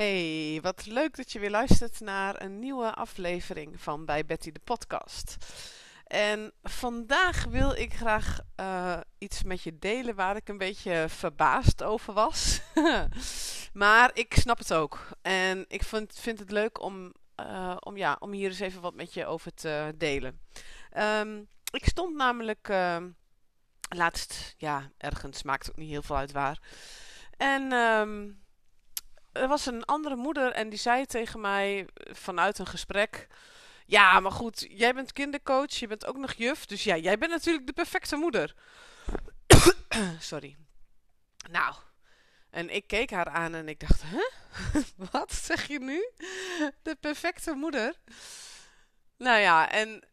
Hey, wat leuk dat je weer luistert naar een nieuwe aflevering van Bij Betty de Podcast. En vandaag wil ik graag uh, iets met je delen waar ik een beetje verbaasd over was. maar ik snap het ook. En ik vind, vind het leuk om, uh, om, ja, om hier eens even wat met je over te delen. Um, ik stond namelijk uh, laatst, ja, ergens, maakt ook niet heel veel uit waar. En um, er was een andere moeder en die zei tegen mij vanuit een gesprek. Ja, maar goed, jij bent kindercoach, je bent ook nog juf, dus ja, jij bent natuurlijk de perfecte moeder. Sorry. Nou, en ik keek haar aan en ik dacht, hè? Wat zeg je nu? De perfecte moeder? Nou ja, en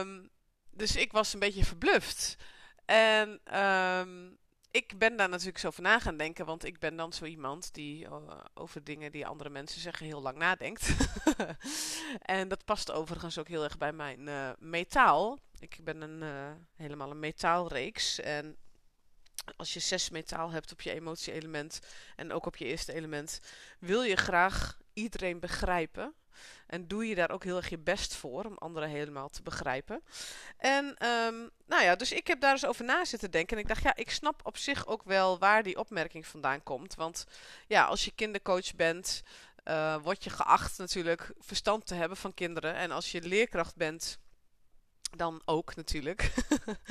um, dus ik was een beetje verbluft. En um, ik ben daar natuurlijk zo over na gaan denken, want ik ben dan zo iemand die uh, over dingen die andere mensen zeggen heel lang nadenkt. en dat past overigens ook heel erg bij mijn uh, metaal. Ik ben een, uh, helemaal een metaalreeks. En als je zes metaal hebt op je emotie-element en ook op je eerste element, wil je graag iedereen begrijpen. En doe je daar ook heel erg je best voor om anderen helemaal te begrijpen. En um, nou ja, dus ik heb daar eens over na zitten denken. En ik dacht, ja, ik snap op zich ook wel waar die opmerking vandaan komt. Want ja, als je kindercoach bent, uh, word je geacht natuurlijk verstand te hebben van kinderen. En als je leerkracht bent, dan ook natuurlijk.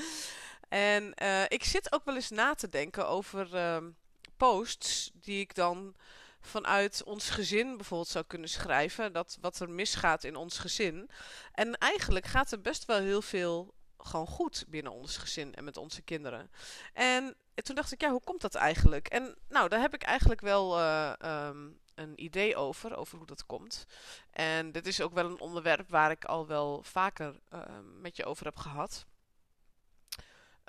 en uh, ik zit ook wel eens na te denken over uh, posts die ik dan vanuit ons gezin bijvoorbeeld zou kunnen schrijven. Dat wat er misgaat in ons gezin. En eigenlijk gaat er best wel heel veel gewoon goed binnen ons gezin en met onze kinderen. En toen dacht ik, ja, hoe komt dat eigenlijk? En nou, daar heb ik eigenlijk wel uh, um, een idee over, over hoe dat komt. En dit is ook wel een onderwerp waar ik al wel vaker uh, met je over heb gehad.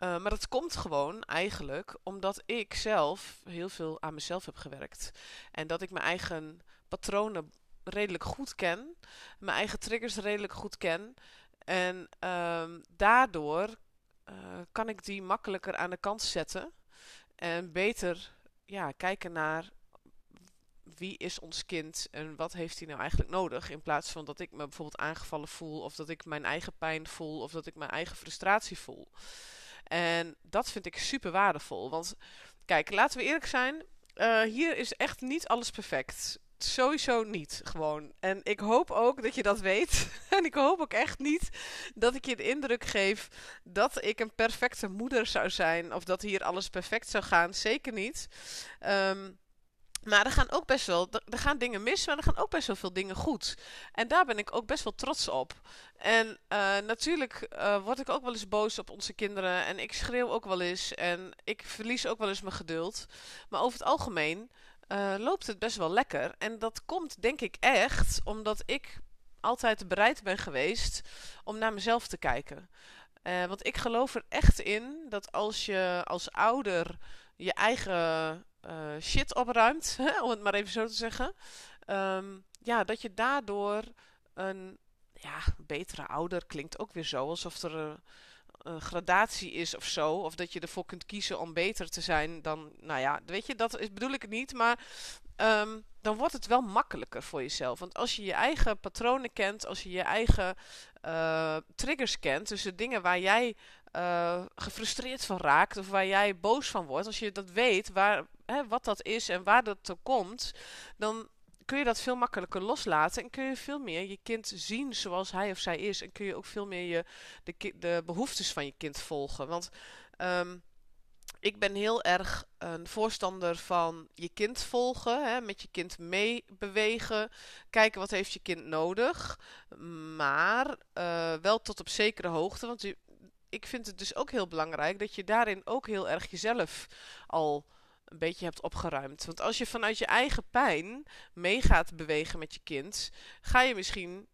Uh, maar dat komt gewoon eigenlijk omdat ik zelf heel veel aan mezelf heb gewerkt. En dat ik mijn eigen patronen redelijk goed ken. Mijn eigen triggers redelijk goed ken. En um, daardoor uh, kan ik die makkelijker aan de kant zetten. En beter ja, kijken naar wie is ons kind en wat heeft hij nou eigenlijk nodig. In plaats van dat ik me bijvoorbeeld aangevallen voel. Of dat ik mijn eigen pijn voel. Of dat ik mijn eigen frustratie voel. En dat vind ik super waardevol. Want kijk, laten we eerlijk zijn. Uh, hier is echt niet alles perfect. Sowieso niet, gewoon. En ik hoop ook dat je dat weet. en ik hoop ook echt niet dat ik je de indruk geef dat ik een perfecte moeder zou zijn. Of dat hier alles perfect zou gaan. Zeker niet. Um, maar er gaan ook best wel, er gaan dingen mis, maar er gaan ook best wel veel dingen goed. En daar ben ik ook best wel trots op. En uh, natuurlijk uh, word ik ook wel eens boos op onze kinderen. En ik schreeuw ook wel eens. En ik verlies ook wel eens mijn geduld. Maar over het algemeen uh, loopt het best wel lekker. En dat komt denk ik echt omdat ik altijd bereid ben geweest om naar mezelf te kijken. want ik geloof er echt in dat als je als ouder je eigen uh, shit opruimt, om het maar even zo te zeggen. Um, ja, dat je daardoor een ja, betere ouder klinkt ook weer zo. Alsof er een, een, gradatie is of zo. Of dat je ervoor kunt kiezen om beter te zijn dan. Nou ja, weet je, dat bedoel ik niet. Maar um, dan wordt het wel makkelijker voor jezelf. Want als je je eigen patronen kent, als je je eigen uh, triggers kent, dus de dingen waar jij gefrustreerd van raakt of waar jij boos van wordt, als je dat weet, waar, hè, wat dat is en waar dat toe komt, dan kun je dat veel makkelijker loslaten en kun je veel meer je kind zien zoals hij of zij is. En kun je ook veel meer je, de, de behoeftes van je kind volgen. Want um, ik ben heel erg een voorstander van je kind volgen, hè, met je kind meebewegen, kijken wat heeft je kind nodig, maar uh, wel tot op zekere hoogte, want ik vind het dus ook heel belangrijk dat je daarin ook heel erg jezelf al een beetje hebt opgeruimd. Want als je vanuit je eigen pijn mee gaat bewegen met je kind, ga je misschien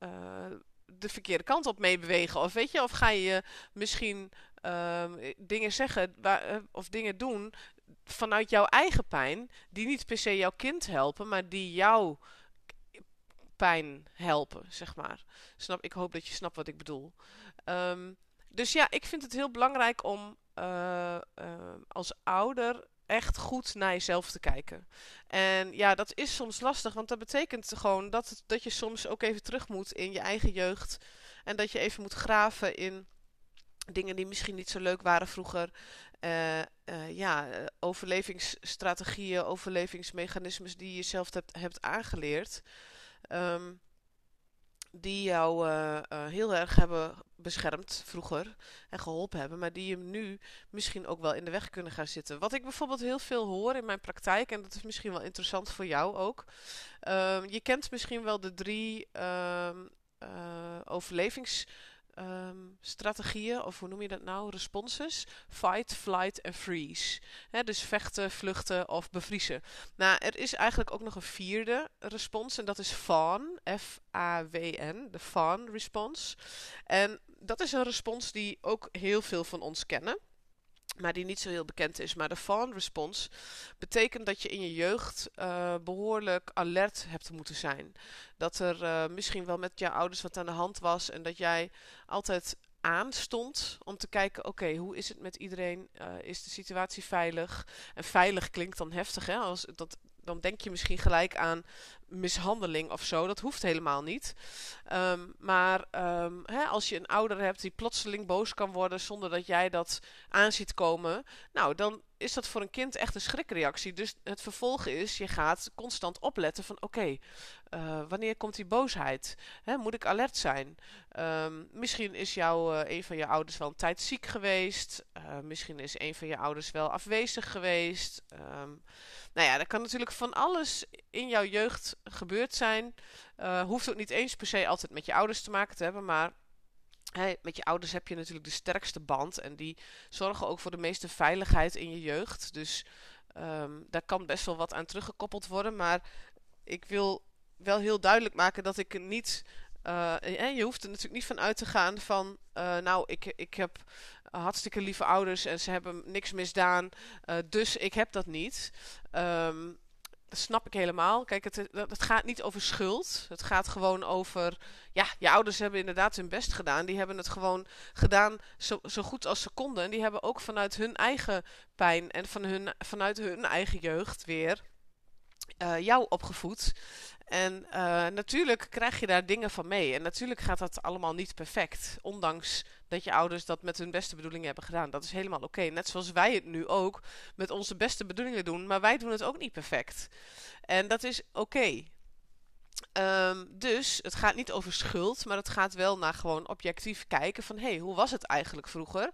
uh, de verkeerde kant op meebewegen. Of weet je, of ga je misschien uh, dingen zeggen uh, of dingen doen vanuit jouw eigen pijn, die niet per se jouw kind helpen, maar die jouw pijn helpen, zeg maar. Snap, ik hoop dat je snapt wat ik bedoel. Um, dus ja, ik vind het heel belangrijk om uh, als ouder echt goed naar jezelf te kijken. En ja, dat is soms lastig, want dat betekent gewoon dat, dat je soms ook even terug moet in je eigen jeugd. En dat je even moet graven in dingen die misschien niet zo leuk waren vroeger. Uh, uh, ja, overlevingsstrategieën, overlevingsmechanismes die je zelf hebt, hebt aangeleerd. Um, die jou uh, heel erg hebben beschermd vroeger en geholpen hebben, maar die je nu misschien ook wel in de weg kunnen gaan zitten. Wat ik bijvoorbeeld heel veel hoor in mijn praktijk, en dat is misschien wel interessant voor jou ook. Uh, je kent misschien wel de drie uh, overlevings um, strategieën, of hoe noem je dat nou? Responses. Fight, flight en freeze. dus vechten, vluchten of bevriezen. Nou, er is eigenlijk ook nog een vierde respons en dat is fawn. F-A-W-N. De fawn response. En dat is een respons die ook heel veel van ons kennen maar die niet zo heel bekend is. Maar de fawn response betekent dat je in je jeugd uh, behoorlijk alert hebt moeten zijn. Dat er uh, misschien wel met je ouders wat aan de hand was en dat jij altijd aanstond om te kijken, oké, hoe is het met iedereen? Uh, is de situatie veilig? En veilig klinkt dan heftig, hè? Als, dat, dan denk je misschien gelijk aan mishandeling of zo. Dat hoeft helemaal niet. Um, maar um, hè, als je een ouder hebt die plotseling boos kan worden zonder dat jij dat aanziet komen, nou dan is dat voor een kind echt een schrikreactie. Dus het vervolg is, je gaat constant opletten van oké, uh, wanneer komt die boosheid? Hè, moet ik alert zijn? Um, misschien is jou, uh, een van je ouders wel een tijd ziek geweest. Uh, misschien is een van je ouders wel afwezig geweest. Um, nou ja, er kan natuurlijk van alles in jouw jeugd gebeurd zijn. Hoeft ook niet eens per se altijd met je ouders te maken te hebben, maar Hey, met je ouders heb je natuurlijk de sterkste band en die zorgen ook voor de meeste veiligheid in je jeugd. Dus um, daar kan best wel wat aan teruggekoppeld worden. Maar ik wil wel heel duidelijk maken dat ik niet. Uh, je hoeft er natuurlijk niet van uit te gaan van. Uh, nou, ik, ik heb hartstikke lieve ouders en ze hebben niks misdaan. Uh, dus ik heb dat niet. Um, snap ik helemaal. Kijk, het, het gaat niet over schuld. Het gaat gewoon over. Ja, je ouders hebben inderdaad hun best gedaan. Die hebben het gewoon gedaan zo, zo goed als ze konden. En die hebben ook vanuit hun eigen pijn en van hun, vanuit hun eigen jeugd weer uh, jou opgevoed. En uh, natuurlijk krijg je daar dingen van mee. En natuurlijk gaat dat allemaal niet perfect. Ondanks dat je ouders dat met hun beste bedoelingen hebben gedaan. Dat is helemaal oké. Net zoals wij het nu ook met onze beste bedoelingen doen. Maar wij doen het ook niet perfect. En dat is oké. Um, dus het gaat niet over schuld, maar het gaat wel naar gewoon objectief kijken van hé, hey, hoe was het eigenlijk vroeger?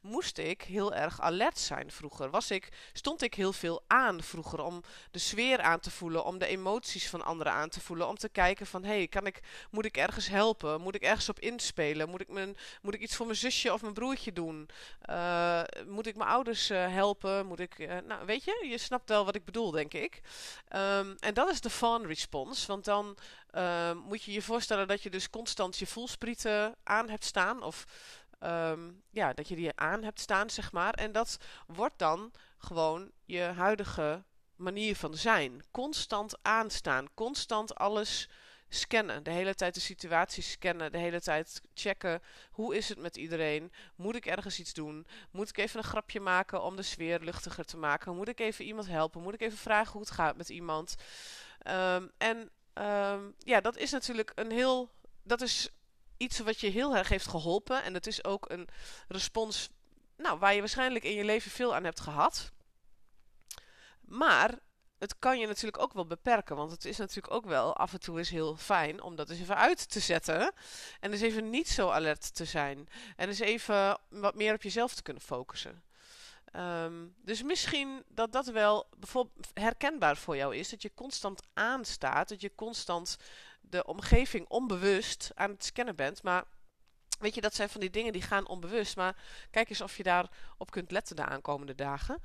Moest ik heel erg alert zijn vroeger? Was ik, stond ik heel veel aan vroeger om de sfeer aan te voelen, om de emoties van anderen aan te voelen, om te kijken van hé, hey, kan ik, moet ik ergens helpen? Moet ik ergens op inspelen? Moet ik, mijn, moet ik iets voor mijn zusje of mijn broertje doen? Uh, moet ik mijn ouders uh, helpen? Moet ik, uh, nou weet je, je snapt wel wat ik bedoel, denk ik. Um, en dat is de fawn response, want dan uh, moet je je voorstellen dat je dus constant je voelsprieten aan hebt staan. Of um, ja, dat je die aan hebt staan, zeg maar. En dat wordt dan gewoon je huidige manier van zijn. Constant aanstaan, constant alles scannen. De hele tijd de situatie scannen. De hele tijd checken. Hoe is het met iedereen? Moet ik ergens iets doen? Moet ik even een grapje maken om de sfeer luchtiger te maken? Moet ik even iemand helpen? Moet ik even vragen hoe het gaat met iemand? Um, en Um, ja, dat is natuurlijk een heel. Dat is iets wat je heel erg heeft geholpen. En dat is ook een respons. Nou, waar je waarschijnlijk in je leven veel aan hebt gehad. Maar het kan je natuurlijk ook wel beperken. Want het is natuurlijk ook wel af en toe is heel fijn om dat eens even uit te zetten. En dus even niet zo alert te zijn. En dus even wat meer op jezelf te kunnen focussen. Um, dus misschien dat dat wel bijvoorbeeld herkenbaar voor jou is. Dat je constant aanstaat. Dat je constant de omgeving onbewust aan het scannen bent. Maar weet je, dat zijn van die dingen die gaan onbewust. Maar kijk eens of je daarop kunt letten de aankomende dagen.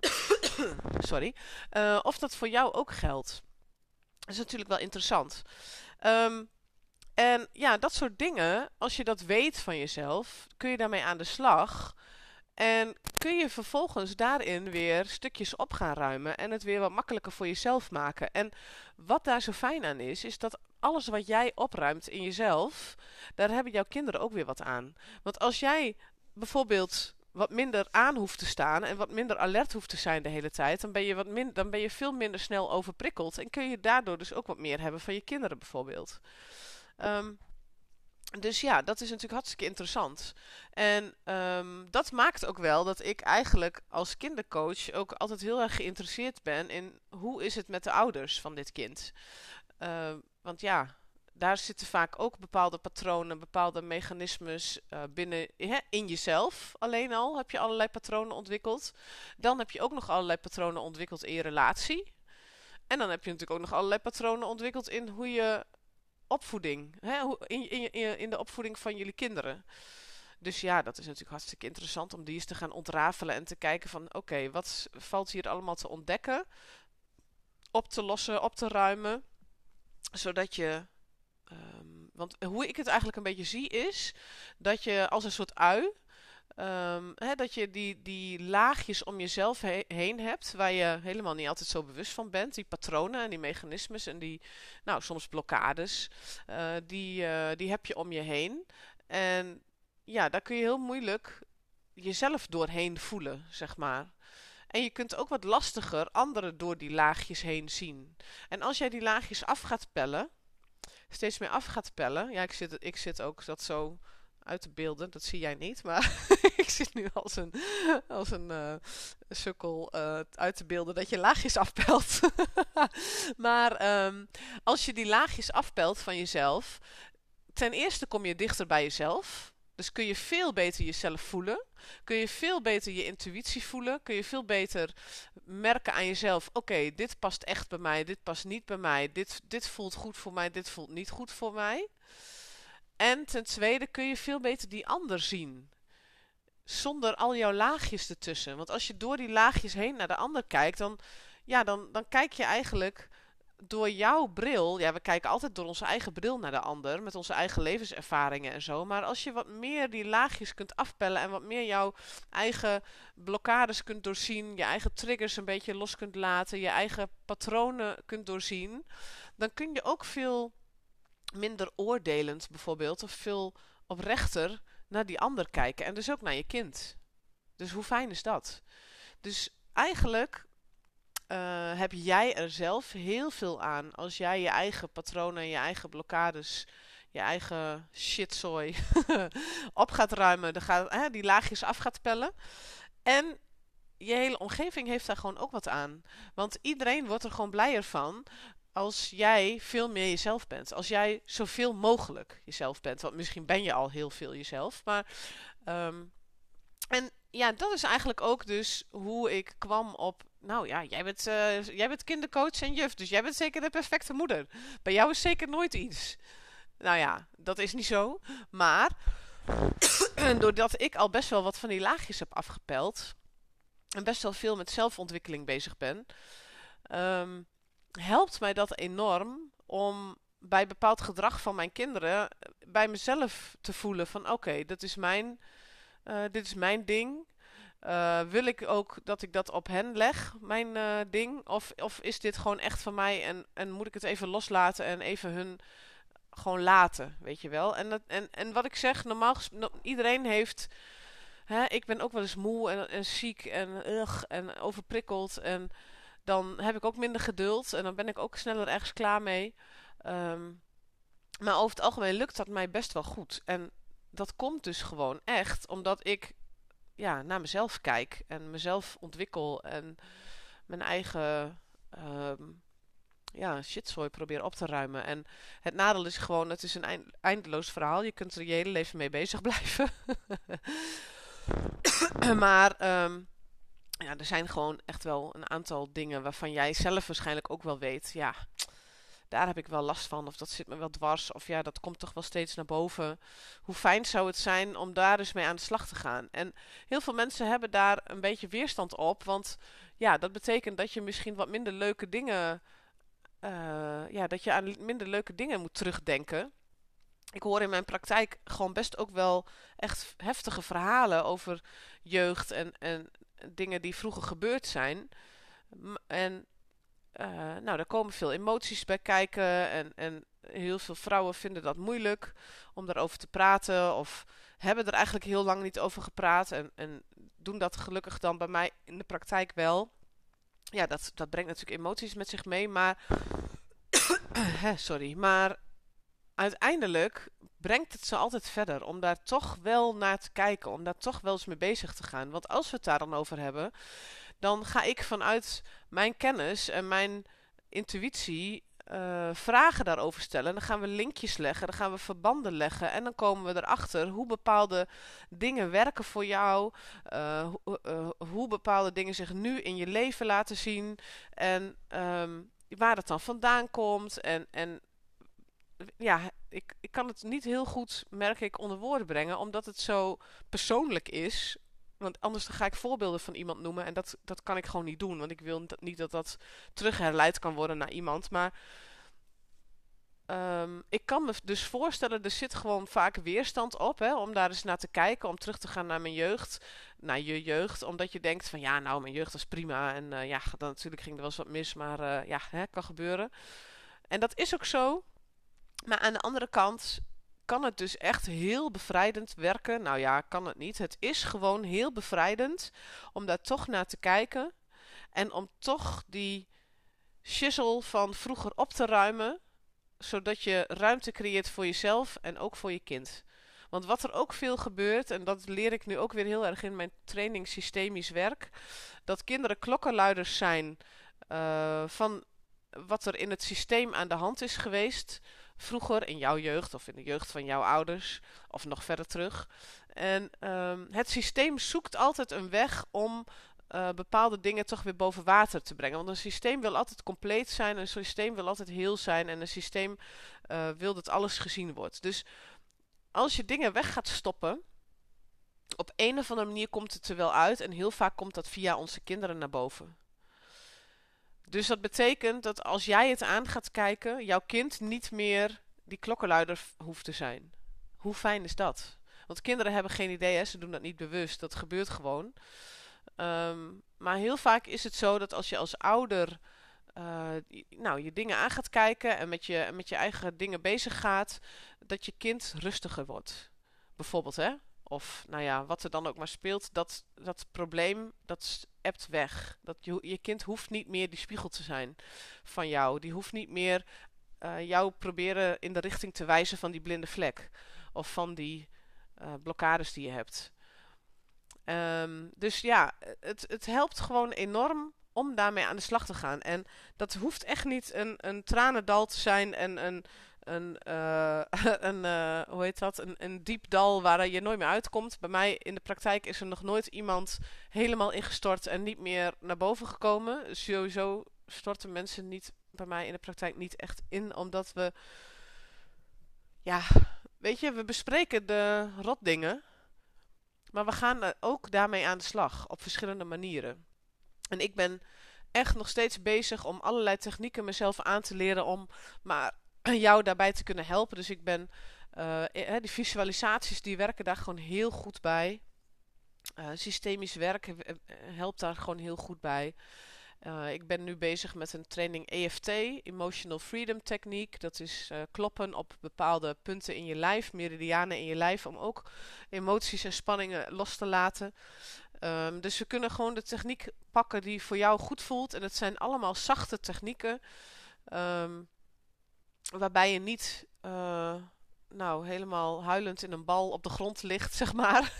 Sorry. Uh, of dat voor jou ook geldt. Dat is natuurlijk wel interessant. Um, en ja, dat soort dingen, als je dat weet van jezelf, kun je daarmee aan de slag. En kun je vervolgens daarin weer stukjes op gaan ruimen en het weer wat makkelijker voor jezelf maken. En wat daar zo fijn aan is, is dat alles wat jij opruimt in jezelf, daar hebben jouw kinderen ook weer wat aan. Want als jij bijvoorbeeld wat minder aan hoeft te staan en wat minder alert hoeft te zijn de hele tijd, dan ben je, wat min, dan ben je veel minder snel overprikkeld en kun je daardoor dus ook wat meer hebben van je kinderen bijvoorbeeld. Ehm, dus ja, dat is natuurlijk hartstikke interessant. En um, dat maakt ook wel dat ik eigenlijk als kindercoach ook altijd heel erg geïnteresseerd ben in hoe is het met de ouders van dit kind. Uh, want ja, daar zitten vaak ook bepaalde patronen, bepaalde mechanismes uh, binnen in jezelf. Alleen al heb je allerlei patronen ontwikkeld. Dan heb je ook nog allerlei patronen ontwikkeld in je relatie. En dan heb je natuurlijk ook nog allerlei patronen ontwikkeld in hoe je opvoeding, hè, in, in, in, de opvoeding van jullie kinderen. Dus ja, dat is natuurlijk hartstikke interessant om die eens te gaan ontrafelen en te kijken van oké, wat valt hier allemaal te ontdekken, op te lossen, op te ruimen, zodat je Um, want hoe ik het eigenlijk een beetje zie is dat je als een soort ui, um, hè, dat je die, die laagjes om jezelf he heen hebt, waar je helemaal niet altijd zo bewust van bent. Die patronen en die mechanismes en die, nou soms blokkades, uh, die, uh, die heb je om je heen. En ja, daar kun je heel moeilijk jezelf doorheen voelen, zeg maar. En je kunt ook wat lastiger anderen door die laagjes heen zien. En als jij die laagjes af gaat pellen, steeds meer af gaat pellen. Ja, ik zit, ik zit ook dat zo uit te beelden. Dat zie jij niet, maar ik zit nu als een, als een uh, sukkel uh, uit te beelden dat je laagjes afpelt. maar um, als je die laagjes afpelt van jezelf, ten eerste kom je dichter bij jezelf. Dus kun je veel beter jezelf voelen. Kun je veel beter je intuïtie voelen. Kun je veel beter merken aan jezelf: oké, dit past echt bij mij, dit past niet bij mij. Dit, dit voelt goed voor mij, dit voelt niet goed voor mij. En ten tweede kun je veel beter die ander zien. Zonder al jouw laagjes ertussen. Want als je door die laagjes heen naar de ander kijkt, dan, ja, dan, dan kijk je eigenlijk door jouw bril, ja, we kijken altijd door onze eigen bril naar de ander, met onze eigen levenservaringen en zo. Maar als je wat meer die laagjes kunt afpellen en wat meer jouw eigen blokkades kunt doorzien, je eigen triggers een beetje los kunt laten, je eigen patronen kunt doorzien, dan kun je ook veel minder oordelend bijvoorbeeld, of veel oprechter naar die ander kijken. En dus ook naar je kind. Dus hoe fijn is dat? Dus eigenlijk uh, heb jij er zelf heel veel aan als jij je eigen patronen, je eigen blokkades, je eigen shitzooi op gaat ruimen, de gaat, hè, die laagjes af gaat pellen. En je hele omgeving heeft daar gewoon ook wat aan. Want iedereen wordt er gewoon blijer van als jij veel meer jezelf bent. Als jij zoveel mogelijk jezelf bent. Want misschien ben je al heel veel jezelf. Maar. Um, en ja, dat is eigenlijk ook dus hoe ik kwam op nou ja, jij bent, uh, jij bent kindercoach en juf, dus jij bent zeker de perfecte moeder. Bij jou is zeker nooit iets. Nou ja, dat is niet zo. Maar doordat ik al best wel wat van die laagjes heb afgepeld en best wel veel met zelfontwikkeling bezig ben, um, helpt mij dat enorm om bij bepaald gedrag van mijn kinderen bij mezelf te voelen van oké, dit is mijn, uh, dit is mijn ding. Uh, wil ik ook dat ik dat op hen leg, mijn ding? Of, of is dit gewoon echt van mij en, en moet ik het even loslaten en even hun gewoon laten, weet je wel? En, dat, en, en wat ik zeg, normaal iedereen heeft... Hè, ik ben ook wel eens moe en, en ziek en, ugh, en overprikkeld. En dan heb ik ook minder geduld en dan ben ik ook sneller ergens klaar mee. Um, maar over het algemeen lukt dat mij best wel goed. En dat komt dus gewoon echt omdat ik ja, naar mezelf kijk en mezelf ontwikkel en mijn eigen um, ja, shitzooi probeer op te ruimen. En het nadeel is gewoon, het is een eindeloos verhaal. Je kunt er je hele leven mee bezig blijven. maar um, ja, er zijn gewoon echt wel een aantal dingen waarvan jij zelf waarschijnlijk ook wel weet. Ja, daar heb ik wel last van. Of dat zit me wel dwars. Of ja, dat komt toch wel steeds naar boven. Hoe fijn zou het zijn om daar dus mee aan de slag te gaan. En heel veel mensen hebben daar een beetje weerstand op. Want ja, dat betekent dat je misschien wat minder leuke dingen. Uh, ja, dat je aan minder leuke dingen moet terugdenken. Ik hoor in mijn praktijk gewoon best ook wel echt heftige verhalen over jeugd en, en dingen die vroeger gebeurd zijn. En uh, nou, daar komen veel emoties bij kijken. En, en heel veel vrouwen vinden dat moeilijk om daarover te praten. Of hebben er eigenlijk heel lang niet over gepraat. En, en doen dat gelukkig dan bij mij in de praktijk wel. Ja, dat, dat brengt natuurlijk emoties met zich mee. Maar. sorry. Maar uiteindelijk brengt het ze altijd verder. Om daar toch wel naar te kijken. Om daar toch wel eens mee bezig te gaan. Want als we het daar dan over hebben. Dan ga ik vanuit mijn kennis en mijn intuïtie uh, vragen daarover stellen. Dan gaan we linkjes leggen, dan gaan we verbanden leggen. En dan komen we erachter hoe bepaalde dingen werken voor jou. Uh, uh, hoe bepaalde dingen zich nu in je leven laten zien. En um, waar het dan vandaan komt. En, en ja, ik, ik kan het niet heel goed, merk ik, onder woorden brengen. Omdat het zo persoonlijk is. Want anders ga ik voorbeelden van iemand noemen. En dat, dat kan ik gewoon niet doen. Want ik wil niet dat dat terugherleid kan worden naar iemand. Maar um, ik kan me dus voorstellen, er zit gewoon vaak weerstand op. Hè, om daar eens naar te kijken. Om terug te gaan naar mijn jeugd. Naar je jeugd. Omdat je denkt van ja, nou mijn jeugd was prima. En uh, ja, dan natuurlijk ging er wel eens wat mis. Maar uh, ja, hè, kan gebeuren. En dat is ook zo. Maar aan de andere kant kan het dus echt heel bevrijdend werken. Nou ja, kan het niet. Het is gewoon heel bevrijdend om daar toch naar te kijken. En om toch die shizzle van vroeger op te ruimen. Zodat je ruimte creëert voor jezelf en ook voor je kind. Want wat er ook veel gebeurt, en dat leer ik nu ook weer heel erg in mijn training systemisch werk. Dat kinderen klokkenluiders zijn uh, van wat er in het systeem aan de hand is geweest vroeger in jouw jeugd of in de jeugd van jouw ouders of nog verder terug. En um, het systeem zoekt altijd een weg om uh, bepaalde dingen toch weer boven water te brengen. Want een systeem wil altijd compleet zijn, een systeem wil altijd heel zijn en een systeem uh, wil dat alles gezien wordt. Dus als je dingen weg gaat stoppen, op een of andere manier komt het er wel uit en heel vaak komt dat via onze kinderen naar boven. Dus dat betekent dat als jij het aan gaat kijken, jouw kind niet meer die klokkenluider hoeft te zijn. Hoe fijn is dat? Want kinderen hebben geen idee, hè? ze doen dat niet bewust, dat gebeurt gewoon. Um, maar heel vaak is het zo dat als je als ouder uh, nou, je dingen aan gaat kijken en met je, met je eigen dingen bezig gaat, dat je kind rustiger wordt. Bijvoorbeeld, hè? Of nou ja, wat er dan ook maar speelt, dat, dat probleem, dat ebt weg. Dat je, je kind hoeft niet meer die spiegel te zijn van jou. Die hoeft niet meer uh, jou proberen in de richting te wijzen van die blinde vlek. Of van die uh, blokkades die je hebt. Um, dus ja, het, het helpt gewoon enorm om daarmee aan de slag te gaan. En dat hoeft echt niet een, een tranendal te zijn en een, een, uh, een uh, hoe heet dat? Een, een diep dal waar je nooit meer uitkomt. Bij mij in de praktijk is er nog nooit iemand helemaal ingestort en niet meer naar boven gekomen. Sowieso storten mensen niet bij mij in de praktijk niet echt in, omdat we, ja, weet je, we bespreken de rotdingen, maar we gaan ook daarmee aan de slag op verschillende manieren. En ik ben echt nog steeds bezig om allerlei technieken mezelf aan te leren om maar jou daarbij te kunnen helpen. Dus ik ben, uh, die visualisaties die werken daar gewoon heel goed bij. Uh, systemisch werken helpt daar gewoon heel goed bij. Ik ben nu bezig met een training EFT, Emotional Freedom Techniek. Dat is kloppen op bepaalde punten in je lijf, meridianen in je lijf, om ook emoties en spanningen los te laten. Um, dus we kunnen gewoon de techniek pakken die voor jou goed voelt. En het zijn allemaal zachte technieken. Um, waarbij je niet uh, nou, helemaal huilend in een bal op de grond ligt, zeg maar.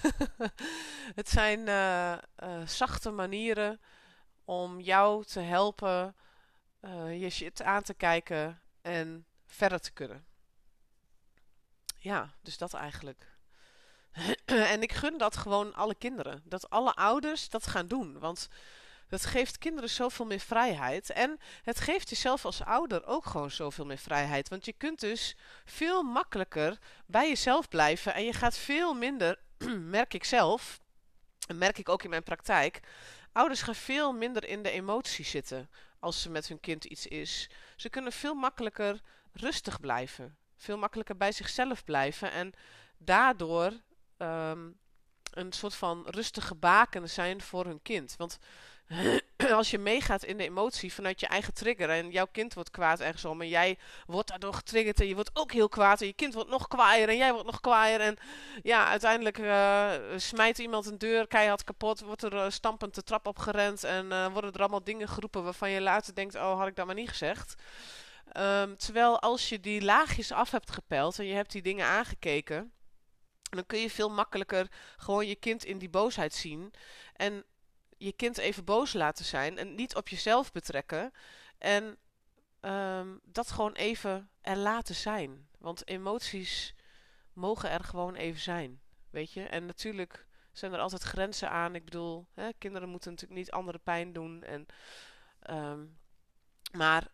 het zijn uh, zachte manieren om jou te helpen je shit aan te kijken en verder te kunnen. Ja, dus dat eigenlijk. en ik gun dat gewoon alle kinderen. Dat alle ouders dat gaan doen. Want dat geeft kinderen zoveel meer vrijheid. En het geeft jezelf als ouder ook gewoon zoveel meer vrijheid. Want je kunt dus veel makkelijker bij jezelf blijven. En je gaat veel minder, merk ik zelf, en merk ik ook in mijn praktijk, Ouders gaan veel minder in de emoties zitten als ze met hun kind iets is. Ze kunnen veel makkelijker rustig blijven. Veel makkelijker bij zichzelf blijven. En daardoor um, een soort van rustige baken zijn voor hun kind. Want als je meegaat in de emotie vanuit je eigen trigger en jouw kind wordt kwaad ergens om en jij wordt daardoor getriggerd en je wordt ook heel kwaad en je kind wordt nog kwaaier en jij wordt nog kwaaier en ja, uiteindelijk uh, smijt iemand een deur keihard kapot, wordt er uh, stampend de trap op gerend en uh, worden er allemaal dingen geroepen waarvan je later denkt, oh had ik dat maar niet gezegd. Um, terwijl als je die laagjes af hebt gepeld en je hebt die dingen aangekeken, dan kun je veel makkelijker gewoon je kind in die boosheid zien. En je kind even boos laten zijn en niet op jezelf betrekken. En um, dat gewoon even er laten zijn. Want emoties mogen er gewoon even zijn. Weet je? En natuurlijk zijn er altijd grenzen aan. Ik bedoel, hè, kinderen moeten natuurlijk niet andere pijn doen. En, um, maar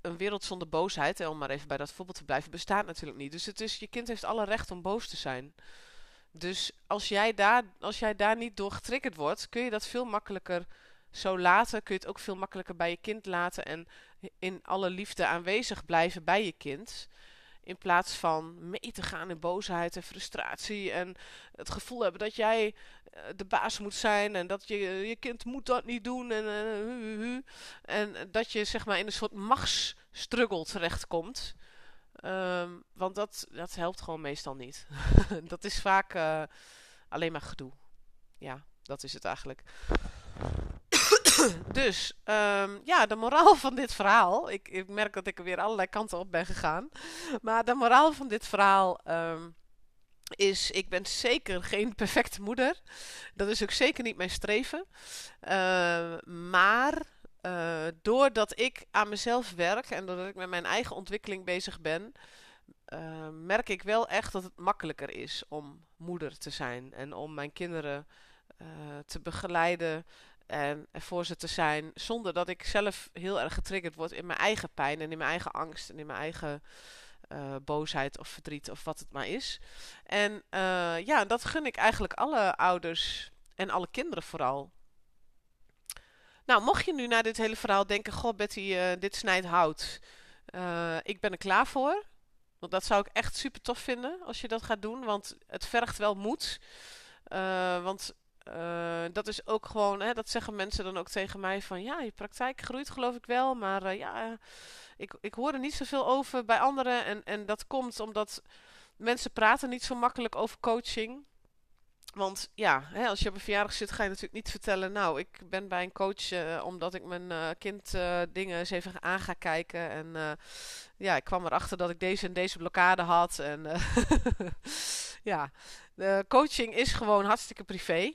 een wereld zonder boosheid, om maar even bij dat voorbeeld te blijven, bestaat natuurlijk niet. Dus het is, je kind heeft alle recht om boos te zijn. Dus als jij, daar, als jij daar niet door getriggerd wordt, kun je dat veel makkelijker zo laten. Kun je het ook veel makkelijker bij je kind laten en in alle liefde aanwezig blijven bij je kind. In plaats van mee te gaan in boosheid en frustratie. En het gevoel hebben dat jij eh, de baas moet zijn. En dat je, je kind moet dat niet doen. En, uh, en dat je zeg maar in een soort machtsstruggle terechtkomt. Um, want dat, dat helpt gewoon meestal niet. dat is vaak uh, alleen maar gedoe. Ja, dat is het eigenlijk. dus, um, ja, de moraal van dit verhaal. Ik, ik, merk dat ik er weer allerlei kanten op ben gegaan. Maar de moraal van dit verhaal um, is: ik ben zeker geen perfecte moeder. Dat is ook zeker niet mijn streven. Maar uh, doordat ik aan mezelf werk en doordat ik met mijn eigen ontwikkeling bezig ben, uh, merk ik wel echt dat het makkelijker is om moeder te zijn en om mijn kinderen uh, te begeleiden en voor ze te zijn, zonder dat ik zelf heel erg getriggerd word in mijn eigen pijn en in mijn eigen angst en in mijn eigen boosheid of verdriet of wat het maar is. En ja, dat gun ik eigenlijk alle ouders en alle kinderen vooral. Nou, mocht je nu naar dit hele verhaal denken: Goh, Betty, uh, dit snijdt hout. Uh, ik ben er klaar voor. Want dat zou ik echt super tof vinden als je dat gaat doen. Want het vergt wel moed. Uh, want dat is ook gewoon, hè, dat zeggen mensen dan ook tegen mij: van ja, je praktijk groeit, geloof ik wel. Maar ja, ik, ik hoor er niet zoveel over bij anderen. En, en dat komt omdat mensen praten niet zo makkelijk over coaching. Want ja, hè, als je op een verjaardag zit, ga je natuurlijk niet vertellen. Nou, ik ben bij een coach uh, omdat ik mijn uh, kind uh, dingen eens even aan ga kijken. En ja, ik kwam erachter dat ik deze en deze blokkade had. En ja, coaching is gewoon hartstikke privé.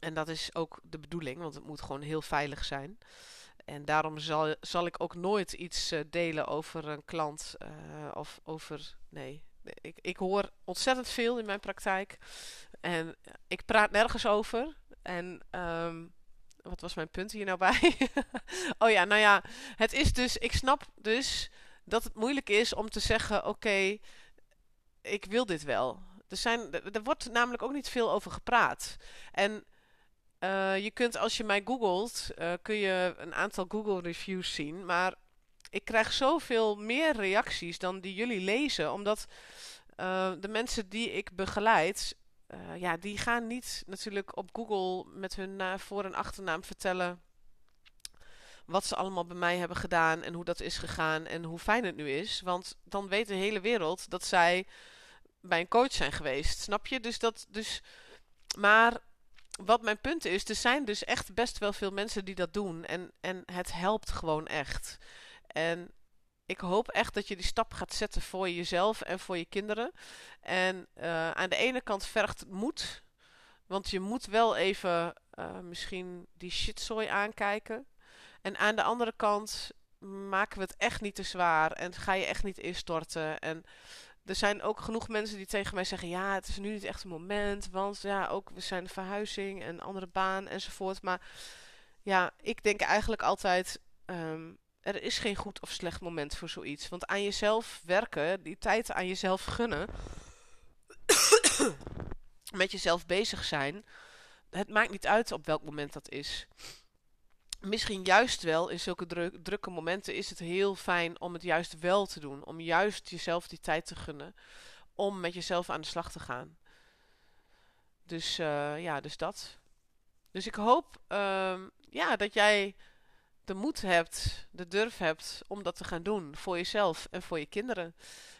En dat is ook de bedoeling, want het moet gewoon heel veilig zijn. En daarom zal, zal ik ook nooit iets delen over een klant of over. Nee, ik, ik hoor ontzettend veel in mijn praktijk. En ik praat nergens over. En um, wat was mijn punt hier nou bij? oh ja, nou ja, het is dus, ik snap dus dat het moeilijk is om te zeggen: oké, ik wil dit wel. Er, zijn, er wordt namelijk ook niet veel over gepraat. En uh, je kunt, als je mij googelt, uh, kun je een aantal Google reviews zien. Maar ik krijg zoveel meer reacties dan die jullie lezen, omdat uh, de mensen die ik begeleid, uh, ja, die gaan niet natuurlijk op Google met hun voor- en achternaam vertellen wat ze allemaal bij mij hebben gedaan en hoe dat is gegaan en hoe fijn het nu is. Want dan weet de hele wereld dat zij bij een coach zijn geweest. Snap je? Dus dat. Dus, maar wat mijn punt is, er zijn dus echt best wel veel mensen die dat doen. En, en het helpt gewoon echt. En ik hoop echt dat je die stap gaat zetten voor jezelf en voor je kinderen. En uh, aan de ene kant vergt het moed. Want je moet wel even uh, misschien die shitzooi aankijken. En aan de andere kant maken we het echt niet te zwaar. En ga je echt niet instorten. En er zijn ook genoeg mensen die tegen mij zeggen: Ja, het is nu niet echt een moment. Want ja, ook we zijn verhuizing en andere baan enzovoort. Maar ja, ik denk eigenlijk altijd. Um, er is geen goed of slecht moment voor zoiets. Want aan jezelf werken, die tijd aan jezelf gunnen, met jezelf bezig zijn, het maakt niet uit op welk moment dat is. Misschien juist wel in zulke drukke momenten is het heel fijn om het juist wel te doen. Om juist jezelf die tijd te gunnen. Om met jezelf aan de slag te gaan. Dus uh, ja, dus dat. dus ik hoop ehm, ja, dat jij de moed hebt, de durf hebt om dat te gaan doen voor jezelf en voor je kinderen.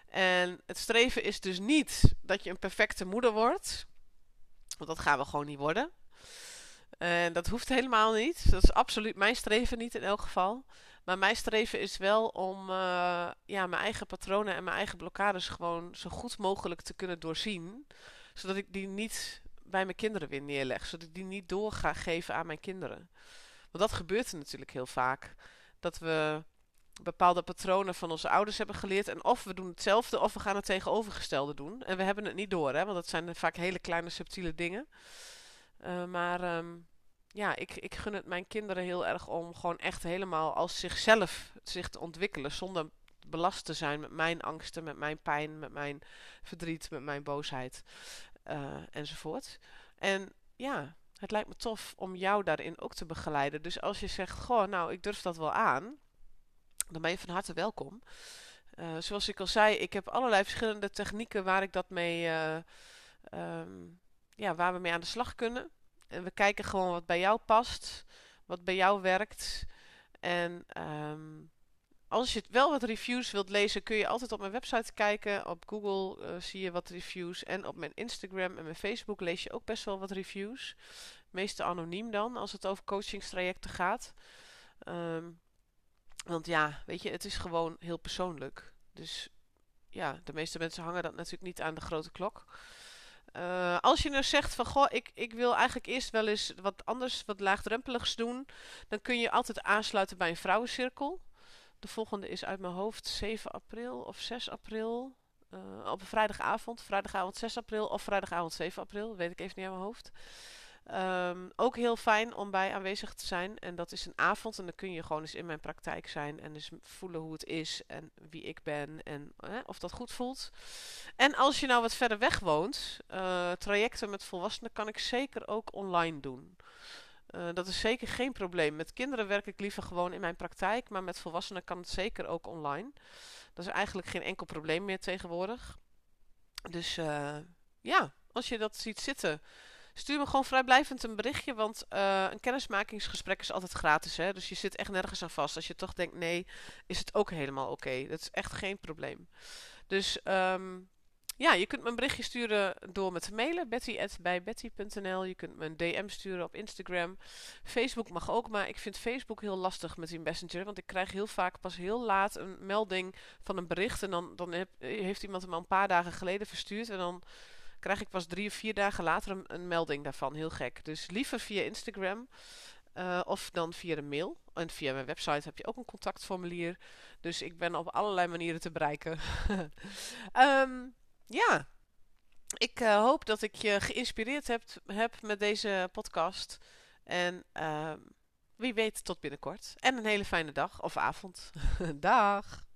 En het streven is dus niet dat je een perfecte moeder wordt. Want dat gaan we gewoon niet worden. En dat hoeft helemaal niet. Dat is absoluut mijn streven niet in elk geval. Maar mijn streven is wel om uh, ja, mijn eigen patronen en mijn eigen blokkades gewoon zo goed mogelijk te kunnen doorzien. Zodat ik die niet bij mijn kinderen weer neerleg. Zodat ik die niet door ga geven aan mijn kinderen. Want dat gebeurt er natuurlijk heel vaak. Dat we bepaalde patronen van onze ouders hebben geleerd. En of we doen hetzelfde of we gaan het tegenovergestelde doen. En we hebben het niet door, hè, want dat zijn vaak hele kleine subtiele dingen. Uh, maar um, ja, ik, ik gun het mijn kinderen heel erg om gewoon echt helemaal als zichzelf zich te ontwikkelen. Zonder belast te zijn met mijn angsten, met mijn pijn, met mijn verdriet, met mijn boosheid uh, enzovoort. En ja, het lijkt me tof om jou daarin ook te begeleiden. Dus als je zegt, goh, nou, ik durf dat wel aan, dan ben je van harte welkom. Uh, zoals ik al zei, ik heb allerlei verschillende technieken waar ik dat mee, uh, um, ja, waar we mee aan de slag kunnen. En we kijken gewoon wat bij jou past, wat bij jou werkt. En um, als je wel wat reviews wilt lezen, kun je altijd op mijn website kijken. Op Google uh, zie je wat reviews. En op mijn Instagram en mijn Facebook lees je ook best wel wat reviews. Meestal anoniem dan, als het over coachingstrajecten gaat. Um, want ja, weet je, het is gewoon heel persoonlijk. Dus ja, de meeste mensen hangen dat natuurlijk niet aan de grote klok. Uh, als je nou zegt van goh, ik, ik wil eigenlijk eerst wel eens wat anders, wat laagdrempeligs doen, dan kun je altijd aansluiten bij een vrouwencirkel. De volgende is uit mijn hoofd 7 april of 6 april. Uh, op een vrijdagavond, vrijdagavond 6 april of vrijdagavond 7 april, weet ik even niet aan mijn hoofd. Um, ook heel fijn om bij aanwezig te zijn. En dat is een avond. En dan kun je gewoon eens in mijn praktijk zijn. En dus voelen hoe het is. En wie ik ben. En of dat goed voelt. En als je nou wat verder weg woont. Uh, trajecten met volwassenen kan ik zeker ook online doen. Uh, dat is zeker geen probleem. Met kinderen werk ik liever gewoon in mijn praktijk. Maar met volwassenen kan het zeker ook online. Dat is eigenlijk geen enkel probleem meer tegenwoordig. Dus uh, ja, als je dat ziet zitten Stuur me gewoon vrijblijvend een berichtje, want uh, een kennismakingsgesprek is altijd gratis. Hè? Dus je zit echt nergens aan vast. Als je toch denkt nee, is het ook helemaal oké. Dat is echt geen probleem. Dus um, ja, je kunt me een berichtje sturen door me te mailen. betty.bijbetty.nl Je kunt me een DM sturen op Instagram. Facebook mag ook, maar ik vind Facebook heel lastig met die messenger. Want ik krijg heel vaak pas heel laat een melding van een bericht. En dan, dan heb, heeft iemand hem al een paar dagen geleden verstuurd. En dan krijg ik pas drie of vier dagen later een, melding daarvan. Heel gek. Dus liever via Instagram. Uh, of dan via de mail. En via mijn website heb je ook een contactformulier. Dus ik ben op allerlei manieren te bereiken. um, ja. Ik uh, hoop dat ik je geïnspireerd heb, heb met deze podcast. En uh, wie weet tot binnenkort. En een hele fijne dag of avond. Dag.